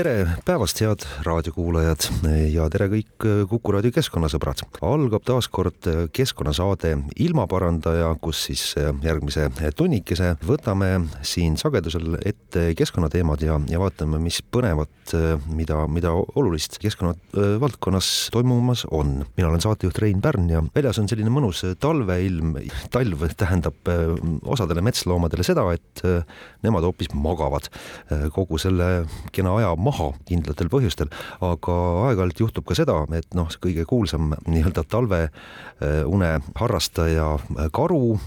tere päevast, head raadiokuulajad ja tere kõik Kuku raadio keskkonnasõbrad. algab taas kord keskkonnasaade Ilmaparandaja, kus siis järgmise tunnikese võtame siin sagedusel ette keskkonnateemad ja, ja vaatame, mis põnevat, mida, mida olulist keskkonna valdkonnas toimumas on. mina olen saatejuht Rein Pärn ja väljas on selline mõnus talveilm. talv tähendab osadele metsloomadele seda, et nemad hoopis magavad kogu selle kena aja maha kindlatel põhjustel, aga aeg-ajalt juhtub ka seda, et noh, see kõige kuulsam nii-öelda talveune harrastaja karu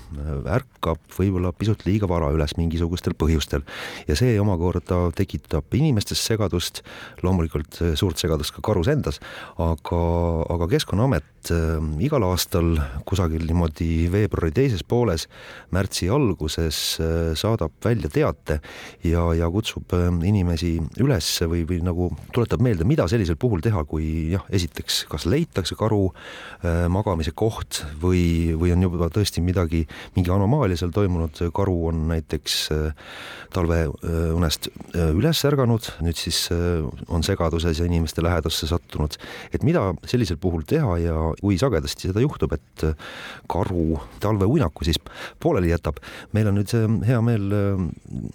ärkab võib-olla pisut liiga vara üles mingisugustel põhjustel. Ja see omakorda tekitab inimestes segadust, loomulikult suurt segadust ka karus endas, aga, aga Keskkonnaamet igal aastal kusagil niimoodi veebruari teises pooles, märtsi alguses saadab välja teate ja, ja kutsub inimesi üles või, või nagu tuletab meelde, mida sellisel puhul teha, kui jah, esiteks kas leitakse karu äh, magamise koht või, või on juba tõesti midagi, mingi anomaalia seal toimunud, karu on näiteks äh, talveunest äh, üles ärganud, nüüd siis äh, on segaduses ja inimeste lähedusse sattunud. et mida sellisel puhul teha ja kui sagedasti seda juhtub, et äh, karu talveuinaku siis pooleli jätab. meil on nüüd äh, hea meel äh,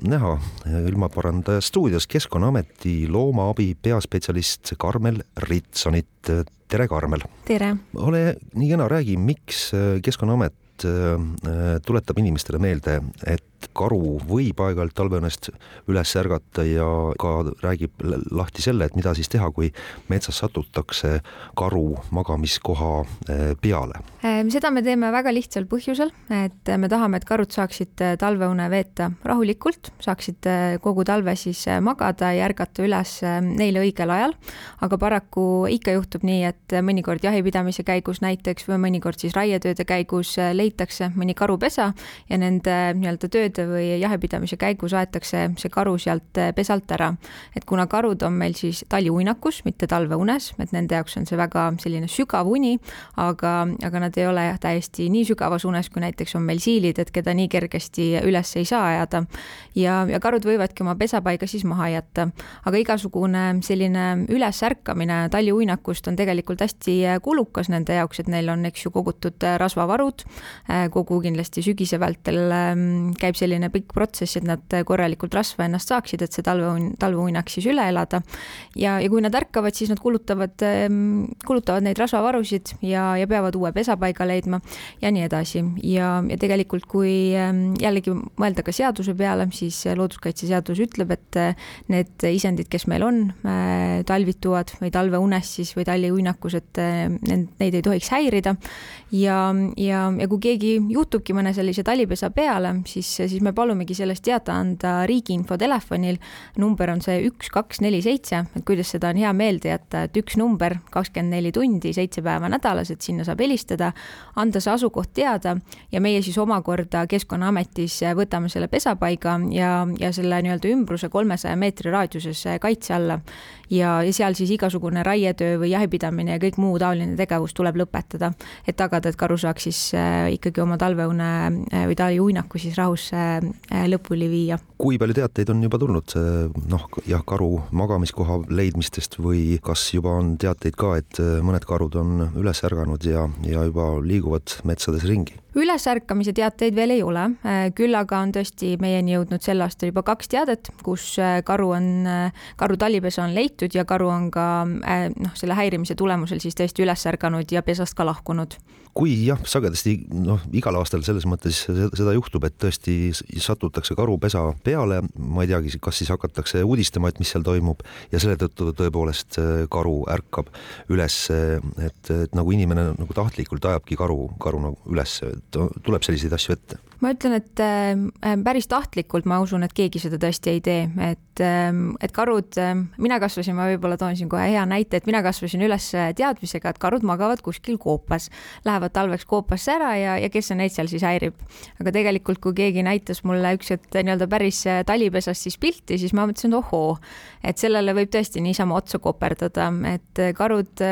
näha äh, ilmaparandaja stuudios Keskkonnaameti loomaabi peaspetsialist Karmel Ritsonit. tere, Karmel! tere! ole nii kena, räägi, miks äh, Keskkonnaamet äh, tuletab inimestele meelde, et karu võib aeg-ajalt talveunest üles ärgata ja ka räägib lahti selle, et mida siis teha, kui metsas satutakse karu magamiskoha äh, peale. seda me teeme väga lihtsal põhjusel, et me tahame, et karud saaksid talveune veeta rahulikult, saaksid kogu talve siis magada ja ärgata üles neile õigel ajal. aga paraku ikka juhtub nii, et mõnikord jahipidamise käigus näiteks või mõnikord siis raietööde käigus leitakse mõni karupesa ja nende nii-öelda tööde või jahipidamise käigus aetakse see karu sealt pesalt ära. et kuna karud on meil siis taliuinakus, mitte talveunes, et nende jaoks on see väga selline sügav uni, aga, aga nad ei ole jah, täiesti nii sügavas unes, kui näiteks on meil siilid, et keda nii kergesti üles ei saa ajada. ja, ja karud võivadki oma pesapaiga siis maha jätta. aga igasugune selline ülesärkamine taliuinakust on tegelikult hästi kulukas nende jaoks, et neil on, eks ju, kogutud rasvavarud, kogu kindlasti sügise vältel käib selline pikk protsess, et nad korralikult rasva ennast saaksid, et see talve, talveuinak siis üle elada. ja, ja kui nad ärkavad, siis nad kulutavad, kulutavad neid rasvavarusid ja, ja peavad uue pesapaiga leidma ja nii edasi. ja, ja tegelikult, kui jällegi mõelda ka seaduse peale, siis looduskaitseseadus ütleb, et need isendid, kes meil on, talvituvad või talveunes siis või taliuinakus, et neid ei tohiks häirida. Ja, ja, ja kui keegi juhtubki mõne sellise talipesa peale, siis, siis me palumegi sellest teada anda riigi infotelefonil. number on see üks, kaks, neli, seitse, et kuidas seda on hea meelde jätta, et üks number kakskümmend neli tundi, seitse päeva nädalas, et sinna saab helistada, anda see asukoht teada ja meie siis omakorda Keskkonnaametis võtame selle pesapaiga ja, ja selle nii-öelda ümbruse kolmesaja meetri raadiuses kaitse alla. Ja, ja seal siis igasugune raietöö või jahipidamine ja kõik muu taoline tegevus tuleb lõpetada, et tagada, et karu saaks siis äh, ikkagi oma talveune äh, või taliuinaku siis rahus äh, lõpuni viia. kui palju teateid on juba tulnud, noh jah, karu magamiskoha leidmistest või kas juba on teateid ka, et mõned karud on üles ärganud ja, ja juba liiguvad metsades ringi? ülesärkamise teateid veel ei ole, küll aga on tõesti meieni jõudnud sel aastal juba kaks teadet, kus karu on, karu talipesa on leitud ja karu on ka noh, selle häirimise tulemusel siis tõesti üles ärganud ja pesast ka lahkunud. kui jah, sagedasti noh, igal aastal selles mõttes seda juhtub, et tõesti satutakse karupesa peale, ma ei teagi, kas siis hakatakse uudistama, et mis seal toimub ja selle tõttu tõepoolest karu ärkab üles, et, et nagu inimene nagu tahtlikult ajabki karu, karu nagu üles, tuleb selliseid asju ette ma ütlen, et äh, päris tahtlikult ma usun, et keegi seda tõesti ei tee, et, ähm, et karud, ähm, mina kasvasin, ma võib-olla toon siin kohe hea näite, et mina kasvasin üles teadmisega, et karud magavad kuskil koopas, lähevad talveks koopasse ära ja, ja kes neid seal siis häirib. aga tegelikult, kui keegi näitas mulle üks hetk nii-öelda päris äh, talipesast siis pilti, siis ma mõtlesin, et ohoo, et sellele võib tõesti niisama otsa koperdada, et äh, karud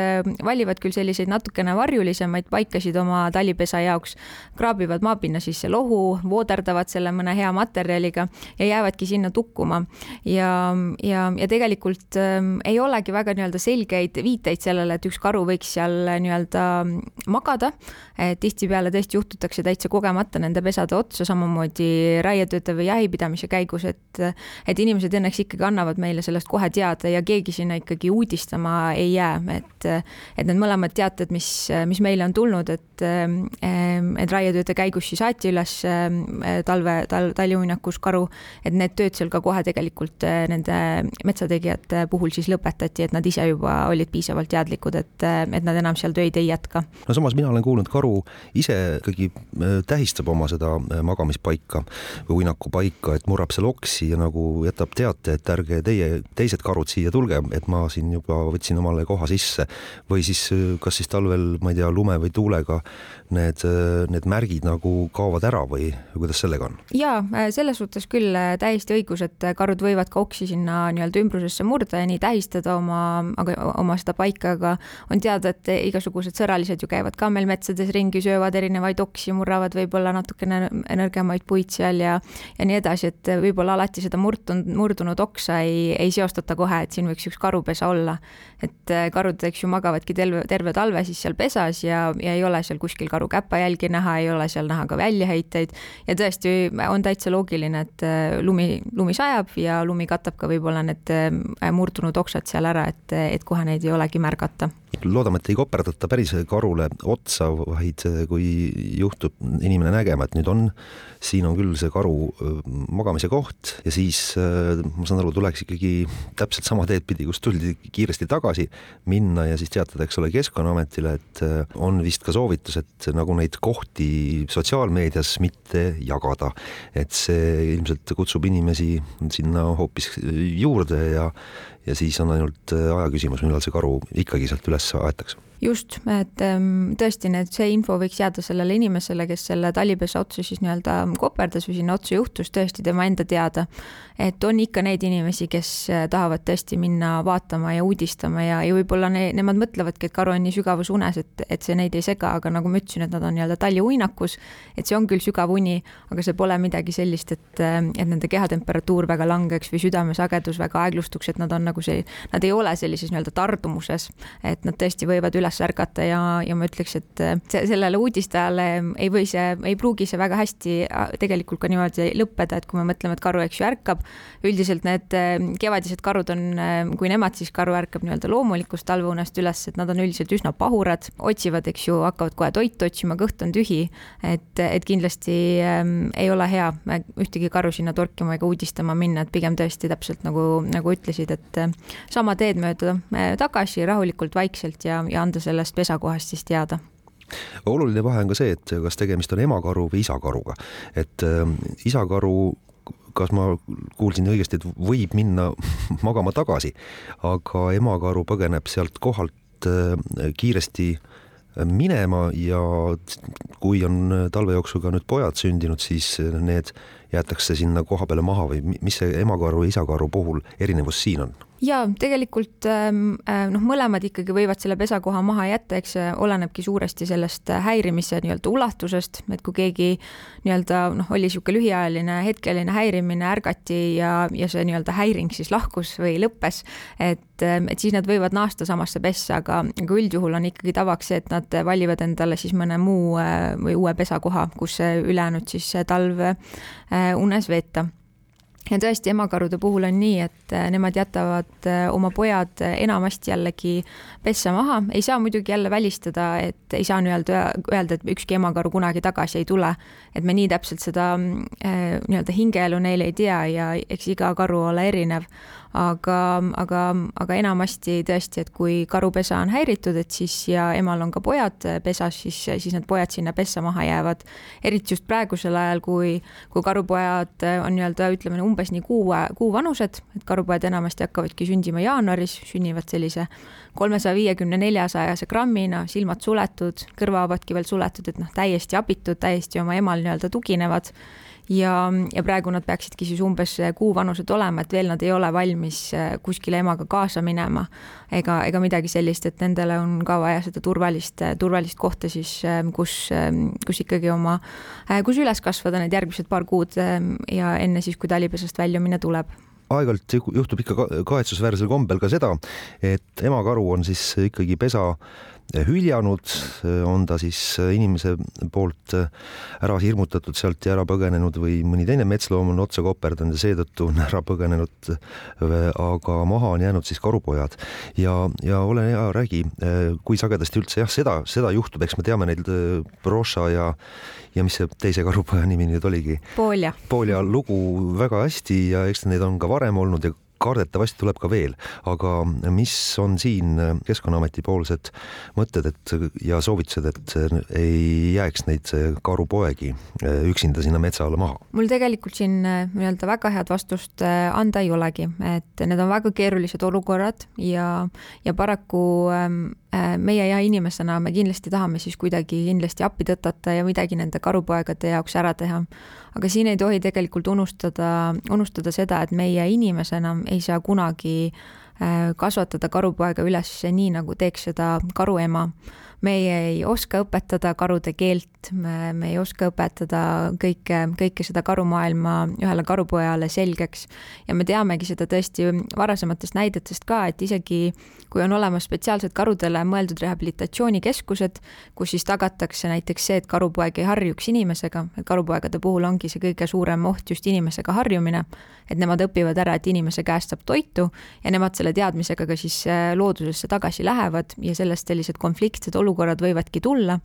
valivad küll selliseid natukene varjulisemaid paikasid oma talipesa jaoks, kraabivad maapinna sisse lohu, õhu, vooderdavad selle mõne hea materjaliga ja jäävadki sinna tukkuma. ja, ja, ja tegelikult äh, ei olegi väga nii-öelda selgeid viiteid sellele, et üks karu võiks seal nii-öelda magada. tihtipeale tõesti juhtutakse täitsa kogemata nende pesade otsa, samamoodi raietööde või jahipidamise käigus, et, et inimesed õnneks ikkagi annavad meile sellest kohe teada ja keegi sinna ikkagi uudistama ei jää, et, et need mõlemad teated, mis, mis meile on tulnud, et, et raietööde käigus siis aeti üles talve, tal-, taliuinakus karu, et need tööd seal ka kohe tegelikult äh, nende metsategijate puhul siis lõpetati, et nad ise juba olid piisavalt teadlikud, et, äh, et nad enam seal töid ei jätka. no samas mina olen kuulnud, karu ise ikkagi tähistab oma seda magamispaika või uinakupaika, et murrab seal oksi ja nagu jätab teate, et ärge teie, teised karud siia tulge, et ma siin juba võtsin omale koha sisse. või siis kas siis talvel, ma ei tea, lume või tuulega need, need märgid nagu kaovad ära või või kuidas sellega on? jaa, äh, selles suhtes küll äh, täiesti õigus, et äh, karud võivad ka oksi sinna nii-öelda ümbrusesse murda ja nii tähistada oma, oma seda paika, aga on teada, et igasugused sõralised ju käivad ka meil metsades ringi, söövad erinevaid oksi, murravad võib-olla natukene nõrgemaid puid seal ja ja nii edasi, et võib-olla alati seda murdunud, murdunud oksa ei, ei seostata kohe, et siin võiks üks karupesa olla. et karud, eks ju, magavadki terve, terve talve siis seal pesas ja, ja ei ole seal kuskil karu käpajälgi näha, ei ole seal näha ka väljaheiteid, vaid ja tõesti on täitsa loogiline, et äh, lumi, lumi sajab ja lumi katab ka võib-olla need äh, murdunud oksad seal ära, et, et kohe neid ei olegi märgata loodame, et ei koperdata päris karule otsa, vaid kui juhtub inimene nägema, et nüüd on, siin on küll see karu magamise koht ja siis ma saan aru, tuleks ikkagi täpselt sama teed pidi, kust tuldi kiiresti tagasi, minna ja siis teatada, eks ole, Keskkonnaametile, et on vist ka soovitus, et nagu neid kohti sotsiaalmeedias mitte jagada. et see ilmselt kutsub inimesi sinna hoopis juurde ja, ja siis on ainult aja küsimus, millal see karu ikkagi sealt üles aetakse just, et ähm, tõesti, need, see info võiks jääda sellele inimesele, kes selle talipesa otsa siis nii-öelda koperdas või sinna otsa juhtus, tõesti tema enda teada. et on ikka neid inimesi, kes äh, tahavad tõesti minna vaatama ja uudistama ja, ja võib-olla ne, nemad mõtlevadki, et karu on nii sügavas unes, et, et see neid ei sega, aga nagu ma ütlesin, et nad on nii-öelda taliuinakus, et see on küll sügav uni, aga see pole midagi sellist, et, äh, et nende kehatemperatuur väga langeks või südamesagedus väga aeglustuks, et nad on nagu see, nad ei ole sellises nii-öelda tardumuses, et nad tõesti võivad üle üles ärgata ja, ja ma ütleks, et äh, sellele uudistajale ei või see, ei pruugi see väga hästi äh, tegelikult ka niimoodi lõppeda, et kui me mõtleme, et karu, eks ju, ärkab, üldiselt need äh, kevadised karud on, kui nemad siis, karu ärkab nii-öelda loomulikust talveunest üles, et nad on üldiselt üsna pahurad, otsivad, eks ju, hakkavad kohe toitu otsima, kõht on tühi, et, et kindlasti ähm, ei ole hea ühtegi karu sinna torkima ega uudistama minna, et pigem tõesti täpselt nagu, nagu ütlesid, et sama teed mööda tagasi rahulikult, vaikselt ja, ja anda anda sellest pesakohast siis teada oluline vahe on ka see, et kas tegemist on emakaru või isakaruga, et äh, isakaru kas ma kuulsin õigesti, et võib minna magama tagasi, aga emakaru põgeneb sealt kohalt äh, kiiresti minema ja kui on talve jooksul ka nüüd pojad sündinud, siis need jäetakse sinna koha peale maha või mis see emakaru ja isakaru puhul erinevus siin on? Ja tegelikult ähm, äh, noh, mõlemad ikkagi võivad selle pesakoha maha jätta, eks see olenebki suuresti sellest äh, häirimise nii-öelda ulatusest, et kui keegi nii-öelda noh, oli niisugune lühiajaline hetkeline häirimine, ärgati ja, ja see nii-öelda häiring siis lahkus või lõppes, et, ähm, et siis nad võivad naasta samasse pessa, aga, aga üldjuhul on ikkagi tavaks see, et nad valivad endale siis mõne muu äh, või uue pesakoha, kus ülejäänud siis talv unes veeta ja tõesti, emakarude puhul on nii, et äh, nemad jätavad äh, oma pojad äh, enamasti jällegi pessa maha, ei saa muidugi jälle välistada, et ei saa nii-öelda öelda, et ükski emakaru kunagi tagasi ei tule. et me nii täpselt seda nii-öelda hingeelu neil ei tea ja eks iga karu ole erinev aga, aga, aga enamasti tõesti, et kui karupesa on häiritud, et siis ja emal on ka pojad pesas, siis, siis need pojad sinna pessa maha jäävad. eriti just praegusel ajal, kui, kui karupojad on nii-öelda ütleme umbes nii kuu, kuu vanused, et karupojad enamasti hakkavadki sündima jaanuaris, sünnivad sellise kolmesaja viiekümne, neljasajase grammina, silmad suletud, kõrvahabadki veel suletud, et noh, täiesti abitud, täiesti oma emal nii-öelda tuginevad ja, ja praegu nad peaksidki siis umbes kuu vanused olema, et veel nad ei ole valmis äh, kuskile emaga kaasa minema. Ega, ega midagi sellist, et nendele on ka vaja seda turvalist, turvalist kohta siis, kus, kus ikkagi oma, kus üles kasvada need järgmised paar kuud ja enne siis, kui talipesast väljumine tuleb. Aeg-ajalt juhtub ikka kahetsusväärsel kombel ka seda, et emakaru on siis ikkagi pesa hüljanud, on ta siis inimese poolt ära hirmutatud sealt ja ära põgenenud või mõni teine metsloom on otsa koperdanud ja seetõttu on ära põgenenud. aga maha on jäänud siis karupojad ja, ja ole hea, räägi, kui sagedasti üldse jah, seda, seda juhtub, eks me teame neid Broša ja ja mis see teise karupoja nimi nüüd oligi? Polja. Polja lugu väga hästi ja eks neid on ka varem olnud ja kardetavasti tuleb ka veel, aga mis on siin Keskkonnaameti poolsed mõtted, et ja soovitused, et ei jääks neid karupoegi üksinda sinna metsa alla maha? mul tegelikult siin äh, nii-öelda väga head vastust äh, anda ei olegi, et need on väga keerulised olukorrad ja, ja paraku ähm, äh, meie ja inimesena me kindlasti tahame siis kuidagi kindlasti appi tõtata ja midagi nende karupoegade jaoks ära teha aga siin ei tohi tegelikult unustada, unustada seda, et meie inimesena ei saa kunagi äh, kasvatada karupoega üles nii, nagu teeks seda karuema meie ei oska õpetada karude keelt, me, me ei oska õpetada kõike, kõike seda karumaailma ühele karupojale selgeks. ja me teamegi seda tõesti varasematest näidetest ka, et isegi kui on olemas spetsiaalsed karudele mõeldud rehabilitatsioonikeskused, kus siis tagatakse näiteks see, et karupoeg ei harjuks inimesega, et karupoegade puhul ongi see kõige suurem oht just inimesega harjumine, et nemad õpivad ära, et inimese käest saab toitu ja nemad selle teadmisega ka siis äh, loodusesse tagasi lähevad ja sellest sellised konfliktsed olukorrad olukorrad võivadki tulla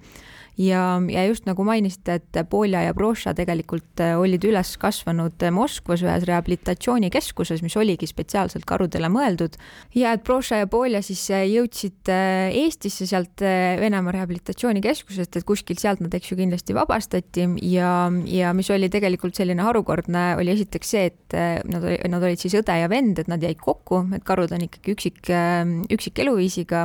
ja, ja just nagu mainisite, et Polja ja Broša tegelikult äh, olid üles kasvanud Moskvas ühes rehabilitatsioonikeskuses, mis oligi spetsiaalselt karudele mõeldud. Ja et Broša ja Polja siis äh, jõudsid äh, Eestisse sealt Venemaa rehabilitatsioonikeskusest, et kuskilt sealt nad, eks ju, kindlasti vabastati. Ja, ja mis oli tegelikult selline harukordne, oli esiteks see, et nad, nad olid siis õde ja vend, et nad jäid kokku, et karud on ikkagi üksik, üksik eluviisiga,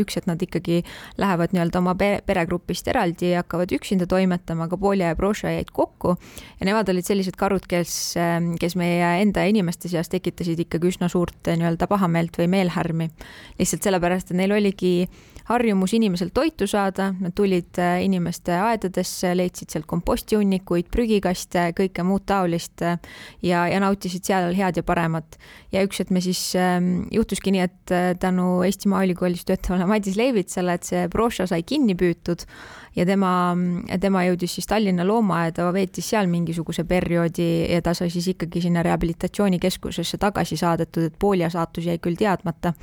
üks, et nad ikkagi lähevad nii-öelda oma peregrupist ära eraldi ja hakkavad üksinda toimetama, aga Polja ja Broša jäid kokku ja nemad olid sellised karud, kes, ähm, kes meie enda inimeste seas tekitasid ikkagi üsna suurt äh, nii-öelda pahameelt või meelhärmi. lihtsalt sellepärast, et neil oligi harjumus inimeselt toitu saada, nad tulid äh, inimeste aedadesse, leidsid sealt kompostihunnikuid, prügikaste, kõike muud taolist äh, ja, ja nautisid seal head ja paremat. ja üks hetk me siis ähm, juhtuski nii, et tänu Eesti Maaülikoolis töötavale Madis Leivitsale, et see broša sai kinni püütud ja tema, tema jõudis siis Tallinna loomaaeda, veetis seal mingisuguse perioodi ja ta sai siis ikkagi sinna rehabilitatsioonikeskusesse tagasi saadetud, et Poolia saatus jäi küll teadmata.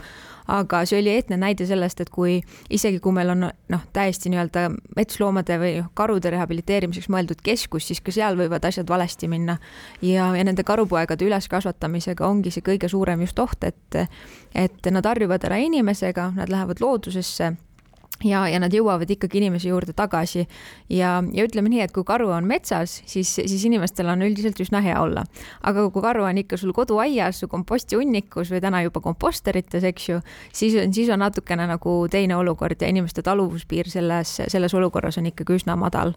aga see oli eetne näide sellest, et kui isegi kui meil on noh, täiesti nii-öelda metsloomade või noh, karude rehabiliteerimiseks mõeldud keskus, siis ka seal võivad asjad valesti minna. ja, ja nende karupoegade üleskasvatamisega ongi see kõige suurem just oht, et, et nad harjuvad ära inimesega, nad lähevad loodusesse ja, ja nad jõuavad ikkagi inimese juurde tagasi ja, ja ütleme nii, et kui karu on metsas, siis, siis inimestel on üldiselt üsna hea olla. aga kui karu on ikka sul koduaias, su kompostihunnikus või täna juba komposterites, eks ju, siis on, siis on natukene nagu teine olukord ja inimeste taluvuspiir selles, selles olukorras on ikkagi üsna madal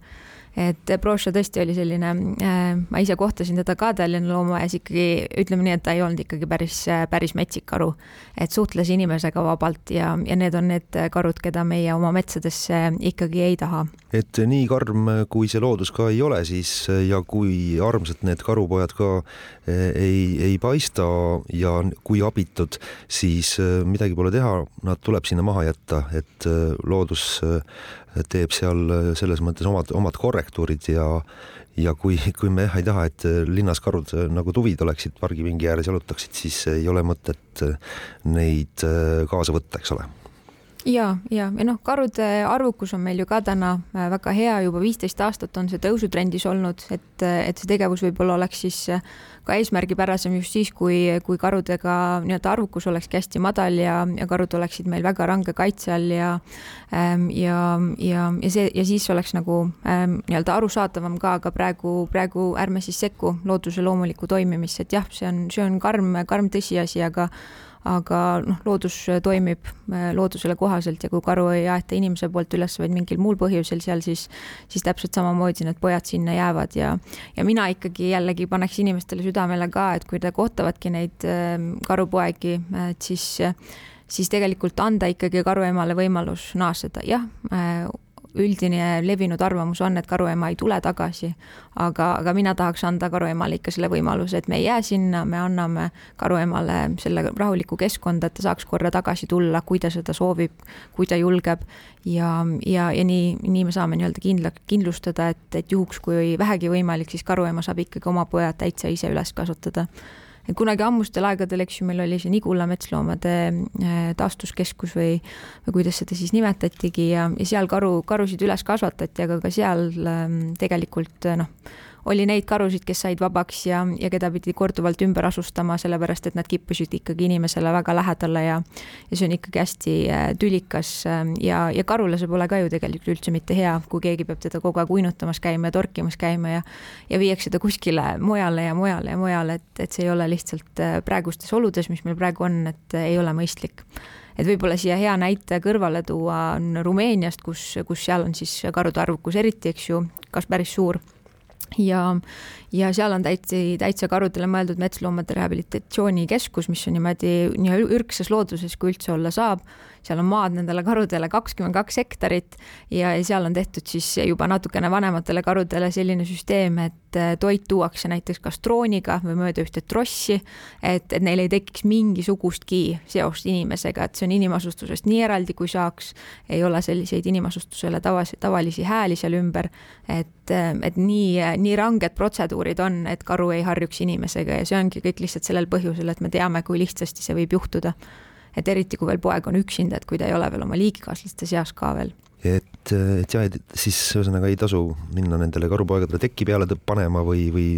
et Broša tõesti oli selline äh,, ma ise kohtasin teda ka Tallinna loomaaes ikkagi, ütleme nii, et ta ei olnud ikkagi päris, päris metsik karu. et suhtles inimesega vabalt ja, ja need on need karud, keda meie oma metsadesse ikkagi ei taha. et nii karm, kui see loodus ka ei ole, siis ja kui armsad need karupojad ka ei, ei paista ja kui abitud, siis midagi pole teha, nad tuleb sinna maha jätta, et loodus teeb seal selles mõttes omad, omad korrektuurid ja ja kui, kui me jah ei taha, et linnas karud nagu tuvid oleksid pargipingi ääres jalutaksid, siis ei ole mõtet neid kaasa võtta, eks ole ja, ja, ja noh, karude arvukus on meil ju ka täna äh, väga hea, juba viisteist aastat on see tõusutrendis olnud, et, et see tegevus võib-olla oleks siis äh, ka eesmärgipärasem just siis, kui, kui karudega nii-öelda arvukus olekski hästi madal ja, ja karud oleksid meil väga range kaitse all ja ähm, ja, ja, ja see ja siis oleks nagu ähm, nii-öelda arusaadavam ka, aga praegu, praegu ärme siis sekku looduse loomulikku toimimisse, et jah, see on, see on karm, karm tõsiasi, aga aga noh, loodus toimib äh, loodusele kohaselt ja kui karu ei aeta inimese poolt üles, vaid mingil muul põhjusel seal, siis, siis täpselt samamoodi need pojad sinna jäävad ja, ja mina ikkagi jällegi paneks inimestele südamele ka, et kui te kohtavadki neid ähm, karupoegi, et siis siis tegelikult anda ikkagi karuemale võimalus naaseda, jah äh, üldine levinud arvamus on, et karuema ei tule tagasi, aga, aga mina tahaks anda karuemale ikka selle võimaluse, et me ei jää sinna, me anname karuemale selle rahuliku keskkonda, et ta saaks korra tagasi tulla, kui ta seda soovib, kui ta julgeb. Ja, ja, ja nii, nii me saame nii-öelda kindla, kindlustada, et, et juhuks, kui vähegi võimalik, siis karuema saab ikkagi oma pojad täitsa ise üles kasvatada kunagi ammustel aegadel, eks ju, meil oli see Nigula metsloomade äh, taastuskeskus või, või kuidas seda siis nimetatigi ja, ja seal karu, karusid üles kasvatati, aga ka seal ähm, tegelikult noh oli neid karusid, kes said vabaks ja, ja keda pidi korduvalt ümber asustama, sellepärast et nad kippusid ikkagi inimesele väga lähedale ja ja see on ikkagi hästi äh, tülikas ähm, ja, ja karule see pole ka ju tegelikult üldse mitte hea, kui keegi peab teda kogu aeg uinutamas käima ja torkimas käima ja ja viiakse ta kuskile mujale ja mujale ja mujale, et, et see ei ole lihtsalt äh, praegustes oludes, mis meil praegu on, et ei ole mõistlik. Et võib-olla siia hea näite kõrvale tuua on Rumeeniast, kus, kus seal on siis karude arvukus eriti, eks ju, kas päris suur ja, ja seal on täitsa, täitsa karudele mõeldud metsloomade rehabilitatsioonikeskus, mis on niimoodi nii ürgsas looduses, kui üldse olla saab seal on maad nendele karudele kakskümmend kaks hektarit ja seal on tehtud siis juba natukene vanematele karudele selline süsteem, et äh, toit tuuakse näiteks kas drooniga või mööda ühte trossi, et, et neil ei tekiks mingisugustki seost inimesega, et see on inimasustusest nii eraldi, kui saaks, ei ole selliseid inimasustusele tavas, tavalisi hääli seal ümber, et, äh, et nii, nii ranged protseduurid on, et karu ei harjuks inimesega ja see ongi kõik lihtsalt sellel põhjusel, et me teame, kui lihtsasti see võib juhtuda et eriti, kui veel poeg on üksinda, et kui ta ei ole veel oma liigikaaslaste seas ka veel. Et, et jah, et siis ühesõnaga ei tasu minna nendele karupoegadele tekki peale panema või, või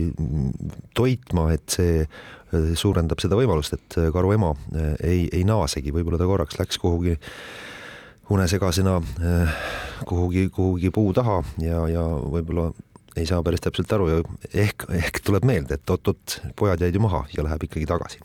toitma, et see äh, suurendab seda võimalust, et karu ema äh, ei, ei naasegi, võib-olla ta korraks läks kuhugi unesegasena äh, kuhugi, kuhugi puu taha ja, ja võib-olla ei saa päris täpselt aru ja ehk, ehk tuleb meelde, et oot-oot, pojad jäid ju maha ja läheb ikkagi tagasi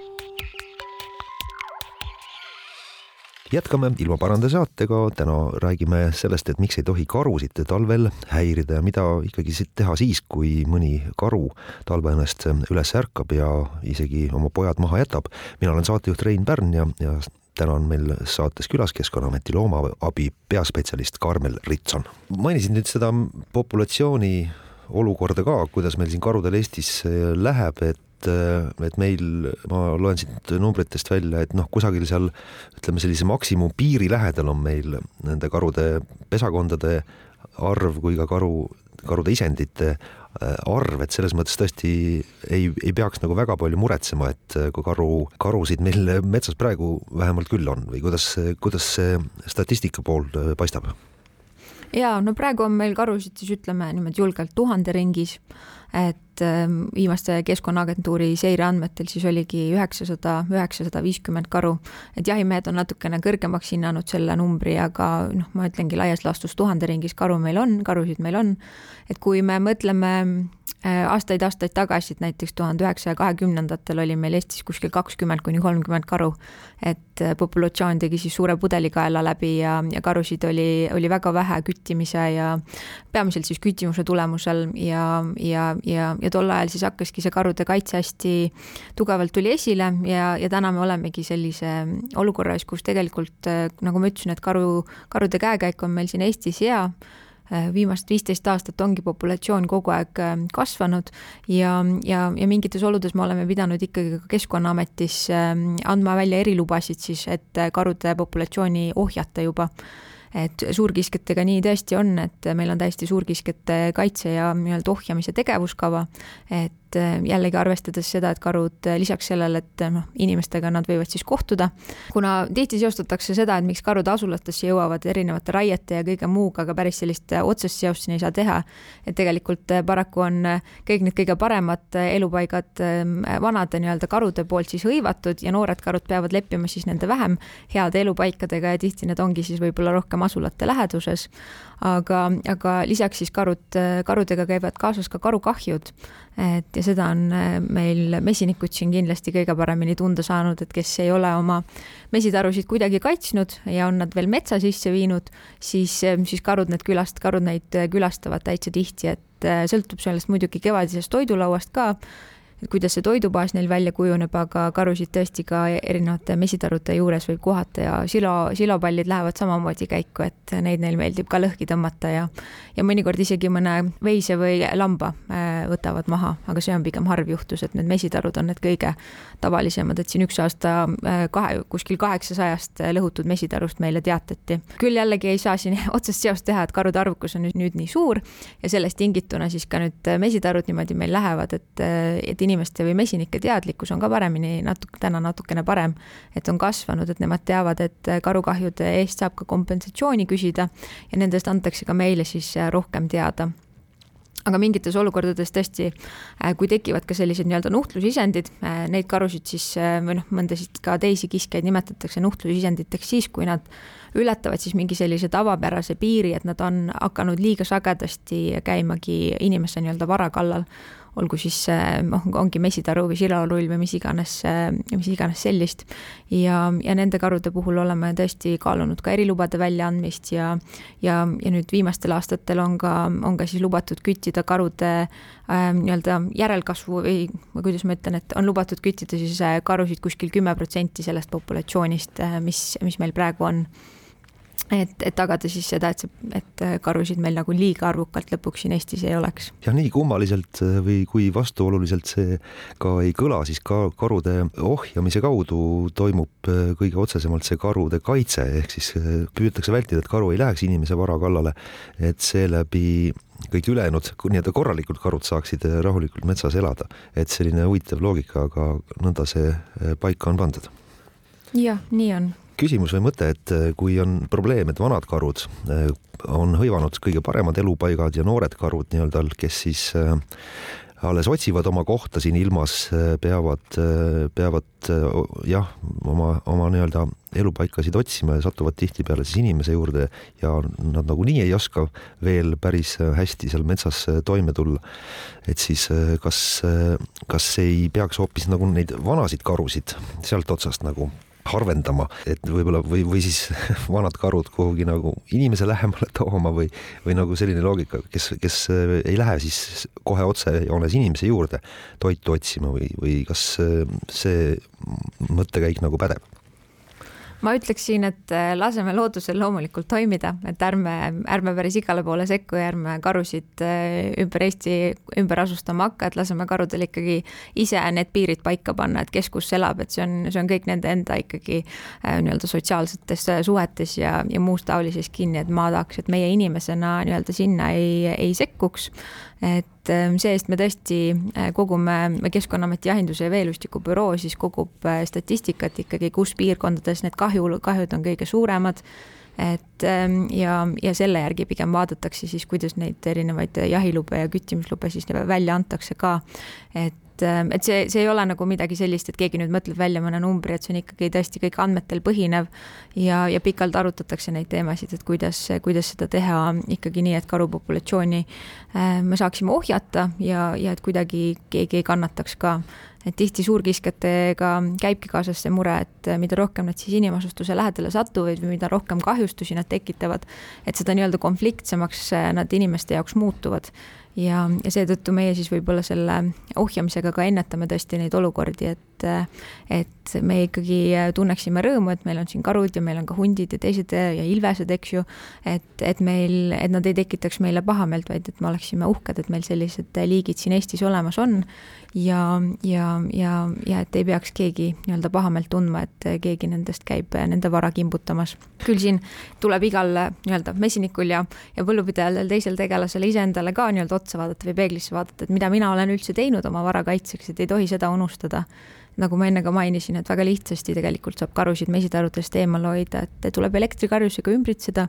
jätkame ilmaparande saatega, täna räägime sellest, et miks ei tohi karusid talvel häirida ja mida ikkagi teha siis, kui mõni karu talveõnnest üles ärkab ja isegi oma pojad maha jätab. mina olen saatejuht Rein Pärn ja, ja täna on meil saates külas Keskkonnaameti loomaabi peaspetsialist Karmel Ritson. mainisin nüüd seda populatsiooni olukorda ka, kuidas meil siin karudel Eestis läheb, et et, et meil, ma loen siit numbritest välja, et noh, kusagil seal ütleme, sellise maksimumpiiri lähedal on meil nende karude pesakondade arv kui ka karu, karude isendite äh, arv, et selles mõttes tõesti ei, ei peaks nagu väga palju muretsema, et äh, kui karu, karusid meil metsas praegu vähemalt küll on või kuidas, kuidas see statistika pool äh, paistab? Ja no praegu on meil karusid siis ütleme niimoodi julgelt tuhande ringis et ähm, viimaste Keskkonnaagentuuri seireandmetel siis oligi üheksasada, üheksasada viiskümmend karu. et jahimehed on natukene kõrgemaks hinnanud selle numbri, aga noh, ma ütlengi laias laastus tuhande ringis karu meil on, karusid meil on. et kui me mõtleme aastaid-aastaid tagasi, et näiteks tuhande üheksasaja kahekümnendatel oli meil Eestis kuskil kakskümmend kuni kolmkümmend karu. et populatsioon tegi siis suure pudelikaela läbi ja, ja karusid oli, oli väga vähe küttimise ja peamiselt siis küttimuse tulemusel ja, ja, ja, ja tol ajal siis hakkaski see karude kaitse hästi tugevalt tuli esile ja, ja täna me olemegi sellise olukorras, kus tegelikult nagu ma ütlesin, et karu, karude käekäik on meil siin Eestis hea Äh, viimased viisteist aastat ongi populatsioon kogu aeg äh, kasvanud ja, ja, ja mingites oludes me oleme pidanud ikkagi ka Keskkonnaametis ähm, andma välja erilubasid siis, et äh, karude populatsiooni ohjata juba. Et suurkiskjatega nii tõesti on, et meil on täiesti suurkiskjate kaitse ja nii-öelda ohjamise tegevuskava, et et äh, jällegi arvestades seda, et karud äh, lisaks sellele, et äh, noh, inimestega nad võivad siis kohtuda, kuna tihti seostatakse seda, et miks karud asulatesse jõuavad erinevate raiete ja kõige muuga, aga päris sellist otsest seost siin ei saa teha. et tegelikult paraku on kõik need kõige paremad elupaigad vanade nii-öelda karude poolt siis hõivatud ja noored karud peavad leppima siis nende vähem heade elupaikadega ja tihti need ongi siis võib-olla rohkem asulate läheduses aga, aga lisaks siis karud, karudega käivad kaasas ka karukahjud. et ja seda on äh, meil mesinikud siin kindlasti kõige paremini tunda saanud, et kes ei ole oma mesitarusid kuidagi kaitsnud ja on nad veel metsa sisse viinud, siis, äh, siis karud need külast-, karud neid külastavad täitsa tihti, et sõltub sellest muidugi kevadisest toidulauast ka et kuidas see toidubaas neil välja kujuneb, aga karusid tõesti ka erinevate mesitarude juures võib kohata ja silo, silopallid lähevad samamoodi käiku, et neid neil meeldib ka lõhki tõmmata ja ja mõnikord isegi mõne veise või lamba äh, võtavad maha, aga see on pigem harv juhtus, et need mesitarud on need kõige tavalisemad, et siin üks aasta äh, kahe, kuskil kaheksasajast lõhutud mesitarust meile teatati. küll jällegi ei saa siin otsest seost teha, et karude arvukus on nüüd, nüüd nii suur ja sellest tingituna siis ka nüüd mesitarud niimoodi meil lähevad, et, et inimeste või mesinike teadlikkus on ka paremini natuke, täna natukene parem, et on kasvanud, et nemad teavad, et karukahjude eest saab ka kompensatsiooni küsida ja nendest antakse ka meile siis rohkem teada. Aga mingites olukordades tõesti, äh, kui tekivad ka sellised nii-öelda nuhtlusisendid, äh, neid karusid siis äh, või noh, mõndasid ka teisi kiskjaid nimetatakse nuhtlusisenditeks siis, kui nad ületavad siis mingi sellise tavapärase piiri, et nad on hakanud liiga sagedasti käimagi inimese nii-öelda vara kallal olgu siis noh, ongi mesitaru või silarull või mis iganes, mis iganes sellist. ja, ja nende karude puhul oleme tõesti kaalunud ka erilubade väljaandmist ja, ja, ja nüüd viimastel aastatel on ka, on ka siis lubatud küttida karude äh, nii-öelda järelkasvu või, või kuidas ma ütlen, et on lubatud küttida siis karusid kuskil kümme protsenti sellest populatsioonist, mis, mis meil praegu on et, et tagada siis seda, et see, et karusid meil nagu liiga arvukalt lõpuks siin Eestis ei oleks. jah, nii kummaliselt äh, või kui vastuoluliselt see ka ei kõla, siis ka karude ohjamise kaudu toimub äh, kõige otsesemalt see karude kaitse, ehk siis äh, püütakse vältida, et karu ei läheks inimese vara kallale, et seeläbi kõik ülejäänud nii-öelda korralikud karud saaksid rahulikult metsas elada, et selline huvitav loogika, aga nõnda see paika on pandud. jah, nii on küsimus või mõte, et äh, kui on probleem, et vanad karud äh, on hõivanud kõige paremad elupaigad ja noored karud nii-öelda, kes siis äh, alles otsivad oma kohta siin ilmas, peavad, peavad jah, oma, oma nii-öelda elupaikasid otsima ja satuvad tihtipeale siis inimese juurde ja nad nagunii ei oska veel päris hästi seal metsas toime tulla. et siis kas, kas ei peaks hoopis nagu neid vanasid karusid sealt otsast nagu harvendama, et võib-olla või, või siis vanad karud kuhugi nagu inimese lähemale tooma või, või nagu selline loogika, kes, kes äh, ei lähe siis kohe otsejoones inimese juurde toitu otsima või, või kas äh, see mõttekäik nagu pädeb? Ma ütleksin, et äh, laseme loodusel loomulikult toimida, et ärme, ärme päris igale poole sekku ja ärme karusid äh, ümber Eesti ümber asustama hakka, et laseme karudel ikkagi ise need piirid paika panna, et kes kus elab, et see on, see on kõik nende enda ikkagi äh, nii-öelda sotsiaalsetes suhetes ja, ja muus taolises kinni, et ma tahaks, et meie inimesena nii-öelda sinna ei, ei sekkuks. Et ähm, see-eest me tõesti äh, kogume, Keskkonnaameti jahinduse ja veelustiku büroo siis kogub äh, statistikat ikkagi, kus piirkondades need kahju, kahjud on kõige suuremad et ähm, ja, ja selle järgi pigem vaadatakse siis, kuidas neid erinevaid jahilube ja küttimislube siis välja antakse ka. et et see, see ei ole nagu midagi sellist, et keegi nüüd mõtleb välja mõne numbri, et see on ikkagi tõesti kõik andmetel põhinev ja, ja pikalt arutatakse neid teemasid, et kuidas, kuidas seda teha ikkagi nii, et karupopulatsiooni äh, me saaksime ohjata ja, ja et kuidagi keegi ei kannataks ka. Et tihti suurkiskjatega käibki kaasas see mure, et mida rohkem nad siis inimasustuse lähedale satuvad või mida rohkem kahjustusi nad tekitavad, et seda nii-öelda konfliktsemaks nad inimeste jaoks muutuvad ja, ja seetõttu meie siis võib-olla selle ohjamisega ka ennetame tõesti neid olukordi, et, et me ikkagi tunneksime rõõmu, et meil on siin karud ja meil on ka hundid ja teised ja ilvesed, eks ju. et, et meil, et nad ei tekitaks meile pahameelt, vaid et me oleksime uhked, et meil sellised liigid siin Eestis olemas on ja, ja, ja, ja et ei peaks keegi nii-öelda pahameelt tundma, et keegi nendest käib nende vara kimbutamas. küll siin tuleb igal nii-öelda mesinikul ja, ja põllupidajal teisel tegelasel iseendale ka nii-öelda otsa vaadata või peeglisse vaadata, et mida mina olen üldse teinud oma vara kaitseks, et ei tohi seda unustada nagu ma enne ka mainisin, et väga lihtsasti tegelikult saab karusid mesitarudest eemal hoida, et tuleb elektrikarjusega ümbritseda,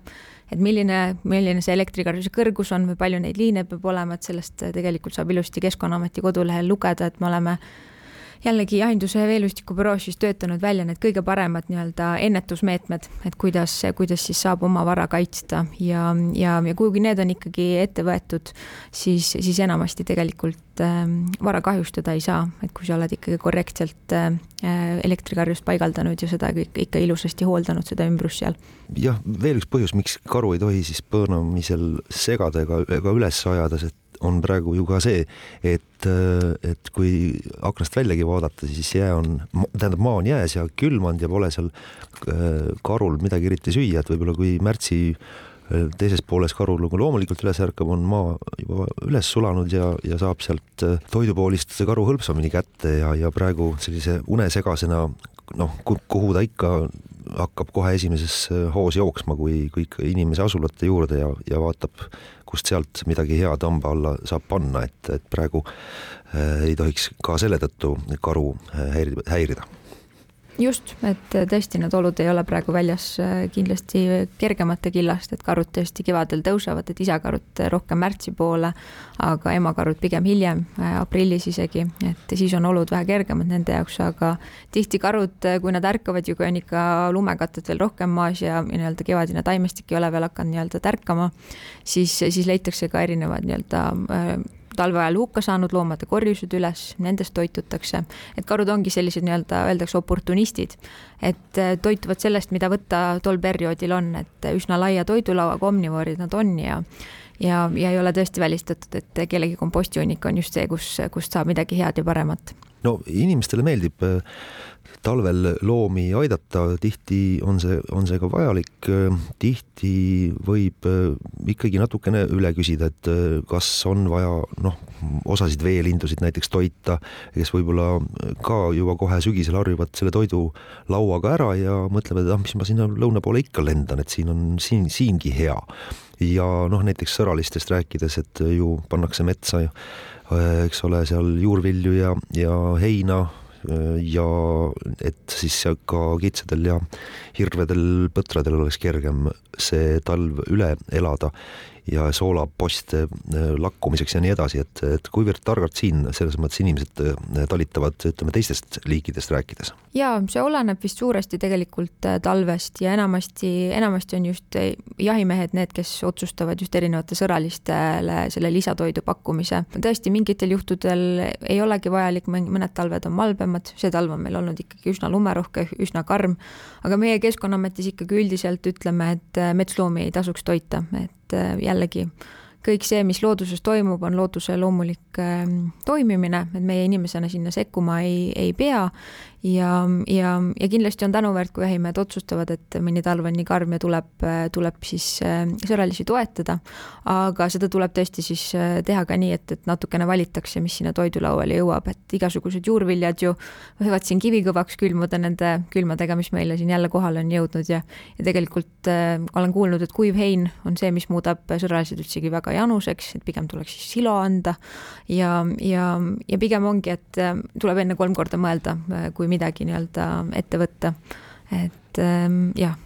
et milline, milline see elektrikarjuse kõrgus on või palju neid liine peab olema, et sellest tegelikult saab ilusti Keskkonnaameti kodulehel lugeda, et me oleme jällegi jahinduse ja veelustikubüroos siis töötanud välja need kõige paremad nii-öelda ennetusmeetmed, et kuidas, kuidas siis saab oma vara kaitsta ja, ja, ja kuigi need on ikkagi ette võetud, siis, siis enamasti tegelikult äh, vara kahjustada ei saa, et kui sa oled ikkagi korrektselt äh, elektrikarjust paigaldanud ja seda ikka ilusasti hooldanud, seda ümbrust seal. jah, veel üks põhjus, miks karu ei tohi siis põõnamisel segada ega, ega üles ajada, sest on praegu ju ka see, et, et kui aknast väljagi vaadata, siis jää on, tähendab, maa on jääs ja külmanud ja pole seal äh, karul midagi eriti süüa, et võib-olla kui märtsi äh, teises pooles karu nagu loomulikult üles ärkab, on maa juba üles sulanud ja, ja saab sealt äh, toidupoolist karu hõlpsamini kätte ja, ja praegu sellise unesegasena noh, kuhu ta ikka hakkab kohe esimeses hoos jooksma, kui kõik inimese asulate juurde ja, ja vaatab kust sealt midagi head hamba alla saab panna, et, et praegu äh, ei tohiks ka selle tõttu karu äh, häirida just, et tõesti need olud ei ole praegu väljas äh, kindlasti kergemate killast, et karud tõesti kevadel tõusevad, et isakarud rohkem märtsi poole, aga emakarud pigem hiljem, aprillis isegi, et siis on olud vähe kergemad nende jaoks, aga tihti karud, kui nad ärkavad ju, kui on ikka lumekatet veel rohkem maas ja nii-öelda kevadine taimestik ei ole veel hakanud nii-öelda tärkama, siis, siis leitakse ka erinevad nii-öelda äh, talve ajal hukka saanud loomade korjused üles, nendest toitutakse. et karud ongi sellised nii-öelda öeldakse oportunistid, et äh, toituvad sellest, mida võtta tol perioodil on, et üsna laia toidulauaga omnivoorid nad on ja ja, ja ei ole tõesti välistatud, et kellegi kompostihunnik on just see, kus, kust saab midagi head ja paremat. no inimestele meeldib äh, talvel loomi aidata, tihti on see, on see ka vajalik, tihti võib äh, ikkagi natukene üle küsida, et äh, kas on vaja noh, osasid veelindusid näiteks toita, kes võib-olla ka juba kohe sügisel harjuvad selle toidu lauaga ära ja mõtlevad, et ah, mis ma sinna lõuna poole ikka lendan, et siin on siin, siingi hea. ja noh, näiteks sõralistest rääkides, et ju pannakse metsa, äh, eks ole, seal juurvilju ja, ja heina ja et siis ka kitsedel ja hirvedel, põtradel oleks kergem see talv üle elada ja soolaposte äh, lakkumiseks ja nii edasi, et, et kuivõrd targalt siin selles mõttes inimesed äh, talitavad, ütleme teistest liikidest rääkides? ja see oleneb vist suuresti tegelikult äh, talvest ja enamasti, enamasti on just jahimehed need, kes otsustavad just erinevate sõralistele selle lisatoidu pakkumise. tõesti, mingitel juhtudel ei olegi vajalik, mõned talved on malbemad, see talv on meil olnud ikkagi üsna lumerohke, üsna karm, aga meie Keskkonnaametis ikkagi üldiselt ütleme, et metsloomi ei tasuks toita, et et äh, jällegi kõik see, mis looduses toimub, on looduse loomulik äh, toimimine, et meie inimesena sinna sekkuma ei, ei pea ja, ja, ja kindlasti on tänuväärt, kui jahimehed otsustavad, et mõni talv on nii karm ja tuleb, tuleb siis äh, sõralisi toetada. aga seda tuleb tõesti siis äh, teha ka nii, et, et natukene valitakse, mis sinna toidulauale jõuab, et igasugused juurviljad ju võivad siin kivikõvaks külmuda nende külmadega, mis meile siin jälle kohale on jõudnud. Ja, ja tegelikult äh, olen kuulnud, et kuiv hein on see, mis muudab sõralised üldsegi väga januseks, et pigem tuleks siis silo anda. Ja, ja, ja pigem ongi, et äh, tuleb enne kolm korda mõelda, kui midagi nii-öelda ette võtta. et ähm, jah.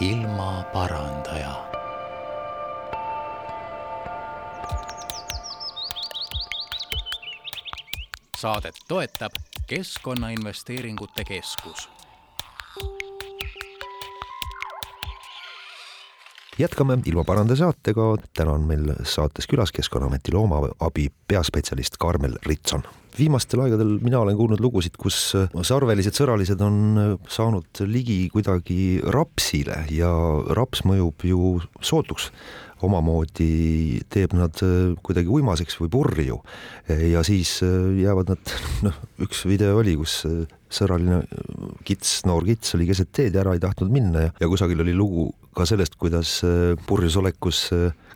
ilmaparandaja. saadet toetab Keskkonnainvesteeringute Keskus jätkame ilmaparande saatega, täna on meil saates külas Keskkonnaameti loomaabi peaspetsialist Karmel Ritson. viimastel aegadel mina olen kuulnud lugusid, kus sarvelised sõralised on saanud ligi kuidagi rapsile ja raps mõjub ju sootuks. Omamoodi teeb nad kuidagi uimaseks või purju. Ja siis jäävad nad, noh, üks video oli, kus sõraline kits, noor kits oli keset teed ja ära ei tahtnud minna ja, ja kusagil oli lugu ka sellest, kuidas äh, purjus olekus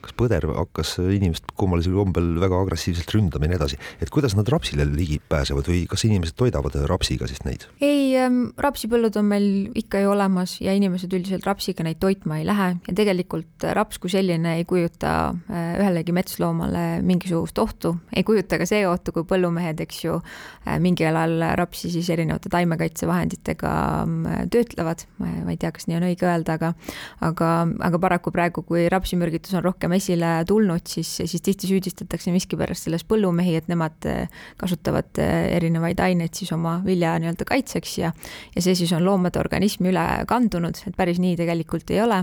äh, kas põder hakkas inimest kummalisel kombel väga agressiivselt ründama ja nii edasi. et kuidas nad rapsile ligi pääsevad või kas inimesed toidavad rapsiga siis neid? ei ähm,, rapsipõllud on meil ikka ju olemas ja inimesed üldiselt rapsiga neid toitma ei lähe ja tegelikult raps kui selline ei kujuta äh, ühelegi metsloomale mingisugust ohtu, ei kujuta ka see ohtu, kui põllumehed, eks ju äh,, mingil ajal rapsi siis erinevate taimekaitsevahenditega äh, töötlevad, ma ei tea, kas nii on õige öelda, aga aga, aga paraku praegu, kui rapsimürgitus on rohkem esile tulnud, siis, siis tihti süüdistatakse miskipärast selles põllumehi, et nemad eh, kasutavad eh, erinevaid aineid siis oma vilja nii-öelda kaitseks ja ja see siis on loomade organismi üle kandunud, et päris nii tegelikult ei ole.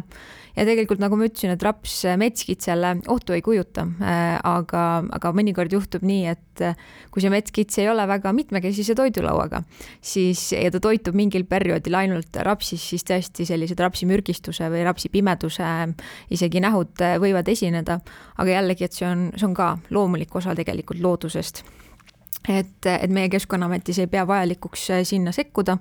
Ja tegelikult, nagu ma ütlesin, et raps metskitsele ohtu ei kujuta, eh, aga, aga mõnikord juhtub nii, et kui see metskits ei ole väga mitmekesise toidulauaga, siis ja ta toitub mingil perioodil ainult rapsist, siis tõesti sellised rapsimürgistuse või rapsipimeduse isegi nähud võivad esineda, aga jällegi, et see on, see on ka loomulik osa tegelikult loodusest et, et meie Keskkonnaametis ei pea vajalikuks äh, sinna sekkuda.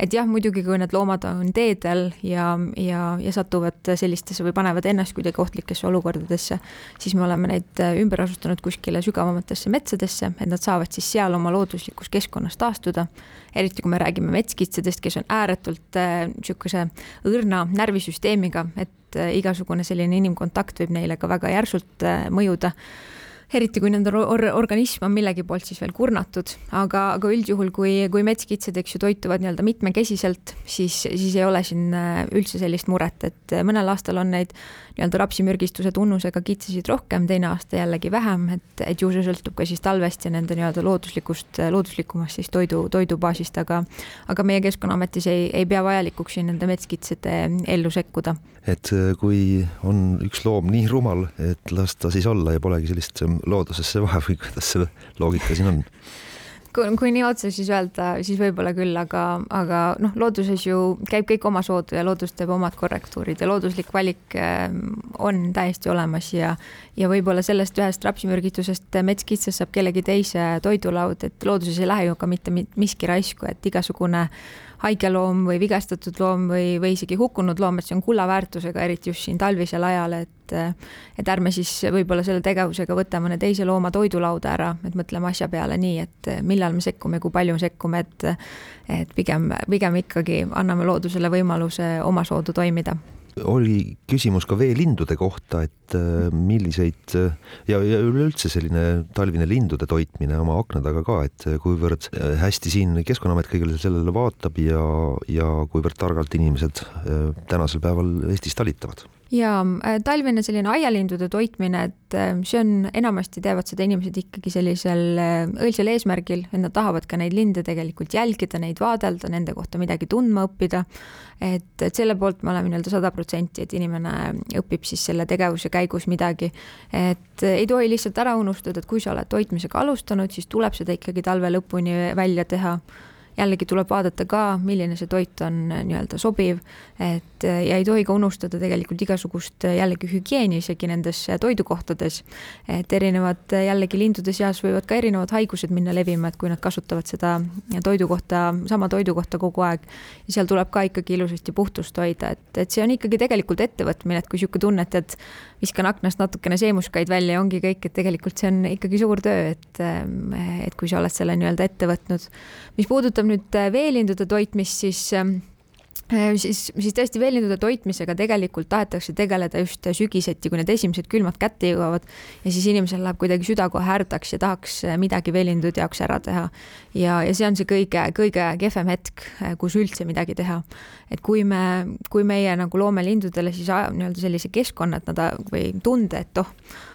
et jah, muidugi, kui need loomad on teedel ja, ja, ja satuvad sellistesse või panevad ennast kuidagi ohtlikesse olukordadesse, siis me oleme neid äh, ümber asustanud kuskile sügavamatesse metsadesse, et nad saavad siis seal oma looduslikus keskkonnas taastuda. eriti kui me räägime metskitsedest, kes on ääretult niisuguse äh, õrna närvisüsteemiga, et äh, igasugune selline inimkontakt võib neile ka väga järsult äh, mõjuda eriti kui nende or organism on millegi poolt siis veel kurnatud, aga, aga üldjuhul, kui, kui metskitsed, eks ju, toituvad nii-öelda mitmekesiselt, siis, siis ei ole siin äh, üldse sellist muret, et äh, mõnel aastal on neid nii-öelda rapsimürgistuse tunnusega kitsesid rohkem, teine aasta jällegi vähem, et, et ju see sõltub ka siis talvest ja nende nii-öelda looduslikust, looduslikumast siis toidu, toidubaasist, aga aga meie Keskkonnaametis ei, ei pea vajalikuks siin nende metskitsede ellu sekkuda. Et äh, kui on üks loom nii rumal, et las ta siis olla ja polegi sellist loodusesse vahe või kuidas see loogika siin on? kui, kui nii otse siis öelda, siis võib-olla küll, aga, aga noh, looduses ju käib kõik omasoodu ja loodus teeb omad korrektuurid ja looduslik valik ähm, on täiesti olemas ja ja võib-olla sellest ühest rapsimürgitusest metskitsast saab kellegi teise toidulaud, et looduses ei lähe ju ka mitte miski raisku, et igasugune haige loom või vigastatud loom või, või isegi hukkunud loom, et see on kullaväärtusega, eriti just siin talvisel ajal, et et ärme siis võib-olla selle tegevusega võta mõne teise looma toidulauda ära, et mõtleme asja peale nii, et millal me sekkume, kui palju me sekkume, et et pigem, pigem ikkagi anname loodusele võimaluse omasoodu toimida oli küsimus ka veelindude kohta, et äh, milliseid ja, ja üleüldse selline talvine lindude toitmine oma akna taga ka, et kuivõrd äh, hästi siin Keskkonnaamet kõigele sellele vaatab ja, ja kuivõrd targalt inimesed äh, tänasel päeval Eestis talitavad ja talvine selline aialindude toitmine, et see on, enamasti teevad seda inimesed ikkagi sellisel õilsal eesmärgil, et nad tahavad ka neid linde tegelikult jälgida, neid vaadelda, nende kohta midagi tundma õppida. et, et selle poolt me oleme nii-öelda sada protsenti, et inimene õpib siis selle tegevuse käigus midagi. et ei tohi lihtsalt ära unustada, et kui sa oled toitmisega alustanud, siis tuleb seda ikkagi talve lõpuni välja teha jällegi tuleb vaadata ka, milline see toit on äh, nii-öelda sobiv, et äh, ja ei tohi ka unustada tegelikult igasugust äh, jällegi hügieeni isegi nendes toidukohtades. et erinevad jällegi lindude seas võivad ka erinevad haigused minna levima, et kui nad kasutavad seda toidukohta, sama toidukohta kogu aeg. seal tuleb ka ikkagi ilusasti puhtust hoida, et, et see on ikkagi tegelikult ettevõtmine, et kui niisugune tunne, et, et viskan aknast natukene seemuskaid välja ja ongi kõik, et tegelikult see on ikkagi suur töö, et, et kui sa oled selle nii-öelda ette võtnud. mis puudutab nüüd veelindude toitmist, siis Äh, siis, siis tõesti veelindude toitmisega tegelikult tahetakse tegeleda just sügiseti, kui need esimesed külmad kätte jõuavad ja siis inimesel läheb kuidagi süda kohe härdaks ja tahaks midagi veelindude jaoks ära teha. ja, ja see on see kõige, kõige kehvem hetk, kus üldse midagi teha. et kui me, kui meie nagu loome lindudele siis nii-öelda sellise keskkonna, et nad või tunde, et oh,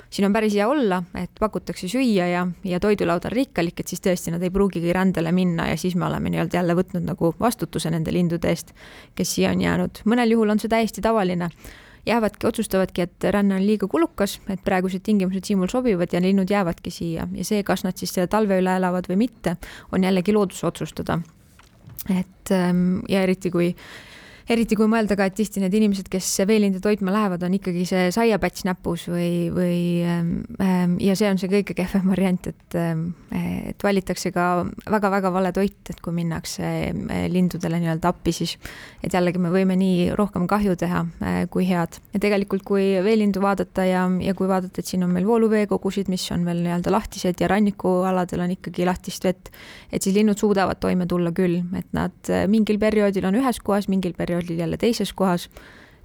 siin on päris hea olla, et pakutakse süüa ja, ja toidulaud on rikkalik, et siis tõesti nad ei pruugigi rändele minna ja siis me oleme nii-öelda jälle võtnud nagu vastutuse nende lindude eest, kes siia on jäänud. mõnel juhul on see täiesti tavaline jäävadki, otsustavadki, et ränne on liiga kulukas, et praegused tingimused siin mul sobivad ja linnud jäävadki siia ja see, kas nad siis selle talve üle elavad või mitte, on jällegi looduse otsustada. et ähm, ja eriti, kui eriti kui mõelda ka, et tihti need inimesed, kes veelinde toitma lähevad, on ikkagi see saiapäts näpus või, või ähm, ähm, ja see on see kõige kehvem variant, et, ähm, et valitakse ka väga-väga vale toit, et kui minnakse äh, lindudele nii-öelda appi, siis et jällegi me võime nii rohkem kahju teha äh, kui head. ja tegelikult, kui veelindu vaadata ja, ja kui vaadata, et siin on meil vooluveekogusid, mis on veel nii-öelda lahtised ja rannikualadel on ikkagi lahtist vett, et siis linnud suudavad toime tulla küll, et nad äh, mingil perioodil on ühes kohas, mingil perioodil olid jälle teises kohas.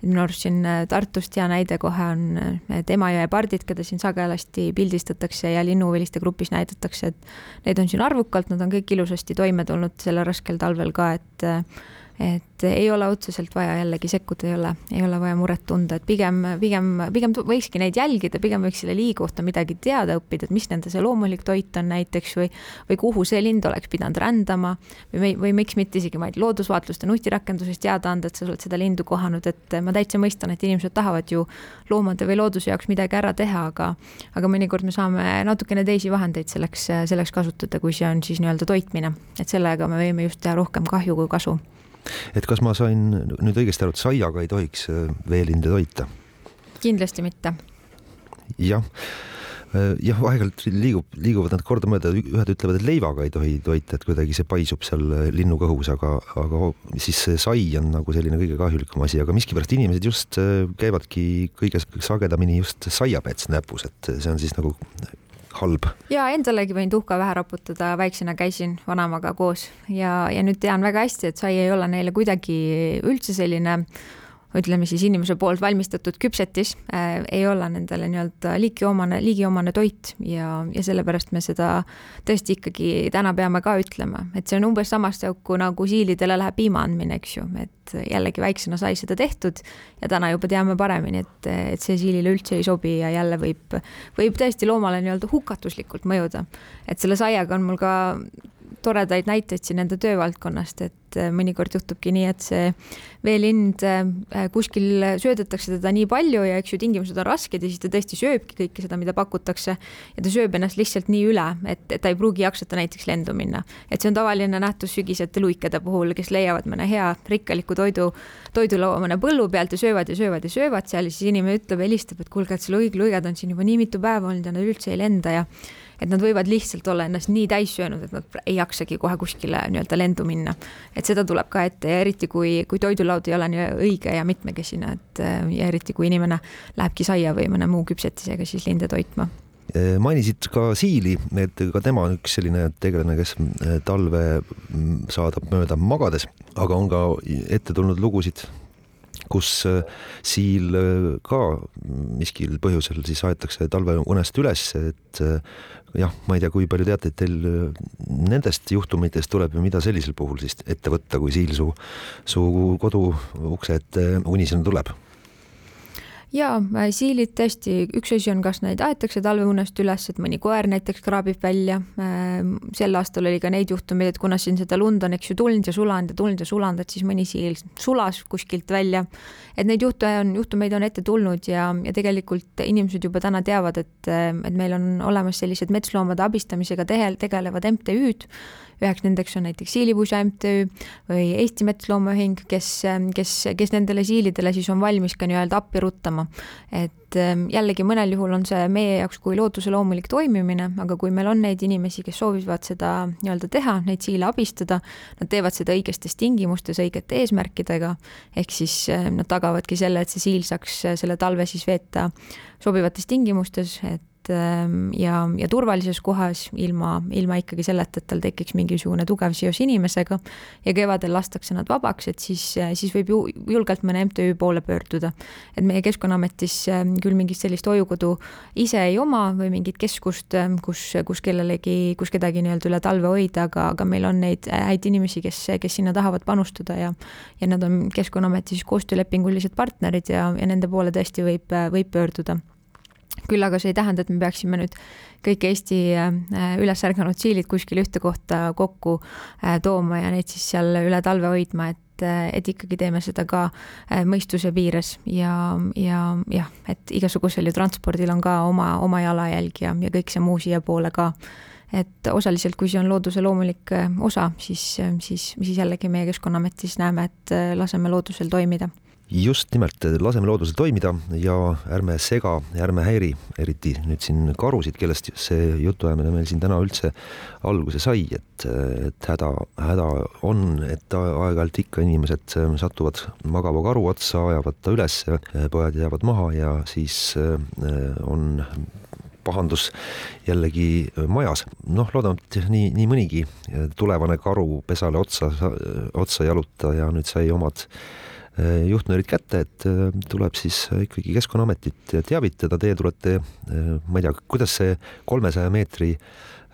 minu arust siin äh, Tartust hea näide kohe on need äh, Emajõe pardid, keda siin sagedasti pildistatakse ja linnuviliste grupis näidatakse, et neid on siin arvukalt, nad on kõik ilusasti toime tulnud sellel raskel talvel ka, et äh, et ei ole otseselt vaja jällegi sekkuda, ei ole, ei ole vaja muret tunda, et pigem, pigem, pigem võikski neid jälgida, pigem võiks selle liigi kohta midagi teada õppida, et mis nende see loomulik toit on näiteks või, või kuhu see lind oleks pidanud rändama või, või miks mitte isegi, ma ei tea, loodusvaatluste nutirakendusest teada anda, et sa oled seda lindu kohanud, et ma täitsa mõistan, et inimesed tahavad ju loomade või looduse jaoks midagi ära teha, aga, aga mõnikord me saame natukene teisi vahendeid selleks, selleks kasutada, kui see on siis nii-öelda toitmine, et sellega me võime just teha rohkem kahju kui kasu et kas ma sain nüüd õigesti aru, et saiaga ei tohiks äh, veelinde toita? kindlasti mitte. jah, äh, jah, aeg-ajalt liigub, liiguvad nad kordamööda, ühed ütlevad, et leivaga ei tohi toita, et kuidagi see paisub seal äh, linnu kõhus, aga, aga siis see sai on nagu selline kõige kahjulikum asi, aga miskipärast inimesed just käivadki kõige sagedamini just saiapets näpus, et see on siis nagu halb. ja endalegi võin tuhka pähe raputada, väiksena käisin vanaemaga koos ja, ja nüüd tean väga hästi, et sai ei ole neile kuidagi üldse selline ütleme siis inimese poolt valmistatud küpsetis äh, ei ole nendele nii-öelda liigiomane, liigiomane toit ja, ja sellepärast me seda tõesti ikkagi täna peame ka ütlema, et see on umbes samast auku nagu siilidele läheb piima andmine, eks ju, et jällegi väiksena sai seda tehtud ja täna juba teame paremini, et, et see siilile üldse ei sobi ja jälle võib, võib tõesti loomale nii-öelda hukatuslikult mõjuda. et selle saiaga on mul ka toredaid näiteid siin enda töövaldkonnast, et äh, mõnikord juhtubki nii, et see veelind äh, kuskil söödetakse teda nii palju ja eks ju tingimused on rasked ja siis ta tõesti sööbki kõike seda, mida pakutakse ja ta sööb ennast lihtsalt nii üle, et, et ta ei pruugi jaksata näiteks lendu minna. et see on tavaline nähtus sügisete luikede puhul, kes leiavad mõne hea rikkaliku toidu, toidulaua mõne põllu pealt ja söövad ja söövad ja söövad seal ja siis inimene ütleb, helistab, et kuulge, et see luig, luiged on siin juba nii mitu päeva olnud ja nad üldse ei lenda ja et nad võivad lihtsalt olla ennast nii täis söönud, et nad ei jaksagi kohe kuskile nii-öelda lendu minna. et seda tuleb ka ette ja eriti, kui, kui toidulaud ei ole nii õige ja mitmekesine, et ja eriti, kui inimene lähebki saia või mõne muu küpsetisega siis linde toitma mainisid ka siili, et ka tema on üks selline tegelane, kes talve saadab mööda magades, aga on ka ette tulnud lugusid kus äh, siil äh, ka miskil põhjusel siis aetakse talveunest üles, et äh, jah, ma ei tea, kui palju teate, et teil nendest juhtumitest tuleb ja mida sellisel puhul siis ette võtta, kui siil su, su kodu ukse ette unisena tuleb jaa, äh, siilid tõesti, üks asi on, kas neid aetakse talveunest üles, et mõni koer näiteks kraabib välja. Ähm, sel aastal oli ka neid juhtumeid, et kuna siin seda lund on, eks ju, tulnud ja sulanud ja tulnud ja sulanud, et siis mõni siil sulas kuskilt välja. et neid juhte on, juhtumeid on ette tulnud ja, ja tegelikult inimesed juba täna teavad, et, et meil on olemas sellised metsloomade abistamisega tegelevad MTÜ-d üheks nendeks on näiteks Siilipusa MTÜ või Eesti Metsloomaühing, kes, kes, kes nendele siilidele siis on valmis ka nii-öelda appi ruttama. et ähm, jällegi mõnel juhul on see meie jaoks kui looduse loomulik toimimine, aga kui meil on neid inimesi, kes soovivad seda nii-öelda teha, neid siile abistada, nad teevad seda õigetes tingimustes, õigete eesmärkidega, ehk siis äh, nad tagavadki selle, et see siil saaks äh, selle talve siis veeta sobivates tingimustes, et Ähm, ja, ja turvalises kohas ilma, ilma ikkagi selleta, et tal tekiks mingisugune tugev seos inimesega ja kevadel lastakse nad vabaks, et siis, siis võib ju julgelt mõne MTÜ poole pöörduda. et meie Keskkonnaametis ähm, küll mingit sellist hoiukodu ise ei oma või mingit keskust, ähm, kus, kus kellelegi, kus kedagi nii-öelda üle talve hoida, aga, aga meil on neid häid inimesi, kes, kes sinna tahavad panustada ja ja nad on Keskkonnaameti siis koostöölepingulised partnerid ja, ja nende poole tõesti võib, võib pöörduda küll aga see ei tähenda, et me peaksime nüüd kõik Eesti üles ärganud siilid kuskil ühte kohta kokku tooma ja neid siis seal üle talve hoidma, et et ikkagi teeme seda ka mõistuse piires ja, ja jah, et igasugusel ju transpordil on ka oma, oma jalajälg ja, ja kõik see muu siiapoole ka. Et osaliselt, kui see on looduse loomulik äh, osa, siis, äh, siis, siis jällegi meie Keskkonnaametis näeme, et äh, laseme loodusel toimida just nimelt, laseme loodusel toimida ja ärme sega, ärme häiri, eriti nüüd siin karusid, kellest see jutuajamine meil siin täna üldse alguse sai, et, et häda, häda on, et aeg-ajalt ikka inimesed satuvad magava karu otsa, ajavad ta üles, pojad jäävad maha ja siis on pahandus jällegi majas. noh, loodame, et nii, nii mõnigi tulevane karu pesale otsa, otsa ei jaluta ja nüüd sai omad juhtnöörid kätte, et eh, tuleb siis ikkagi Keskkonnaametit teavitada, teie tulete, eh, ma ei tea, kuidas see kolmesaja meetri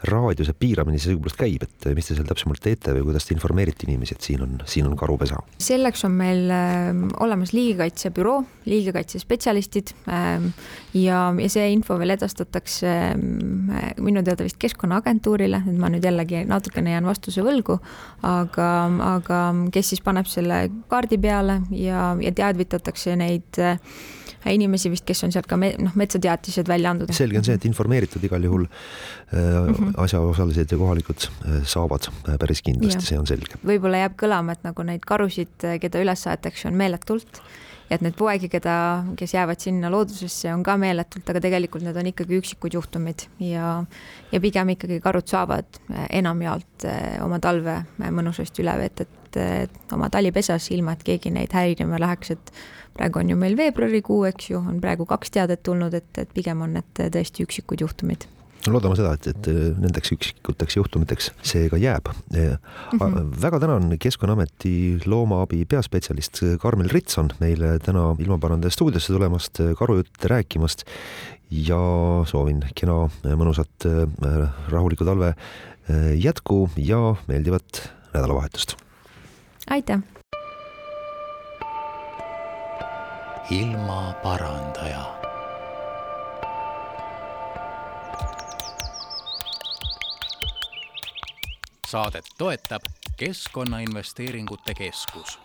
raadiuse piiramine sellegipoolest käib, et mis te seal täpsemalt teete või kuidas te informeerite inimesi, et siin on, siin on karupesa? selleks on meil äh, olemas liigikaitsebüroo, liigikaitsespetsialistid äh, ja, ja see info veel edastatakse äh, minu teada vist Keskkonnaagentuurile, et ma nüüd jällegi natukene jään vastuse võlgu, aga, aga kes siis paneb selle kaardi peale ja, ja teadvitatakse neid inimesi vist, kes on sealt ka me, noh, metsateatised välja andnud. selge on see, et informeeritud igal juhul äh, mm -hmm. asjaosalised ja kohalikud äh, saavad äh, päris kindlasti, see on selge. võib-olla jääb kõlama, et nagu neid karusid, keda üles aetakse, on meeletult ja et neid poegi, keda, kes jäävad sinna loodusesse, on ka meeletult, aga tegelikult need on ikkagi üksikud juhtumid ja ja pigem ikkagi karud saavad enamjaolt oma talve mõnusasti üle veeta, et oma talipesas, ilma et keegi neid häirima läheks, et praegu on ju meil veebruarikuu, eks ju, on praegu kaks teadet tulnud, et, et pigem on need tõesti üksikud juhtumid no loodame seda, et, et nendeks üksikuteks juhtumiteks see ka jääb mm. -hmm. väga tänan Keskkonnaameti loomaabi peaspetsialist Karmel Ritson meile täna ilmaparandaja stuudiosse tulemast, karujutte rääkimast ja soovin kena mõnusat rahulikku talve jätku ja meeldivat nädalavahetust. Aitäh! ilmaparandaja. saadet toetab Keskkonnainvesteeringute Keskus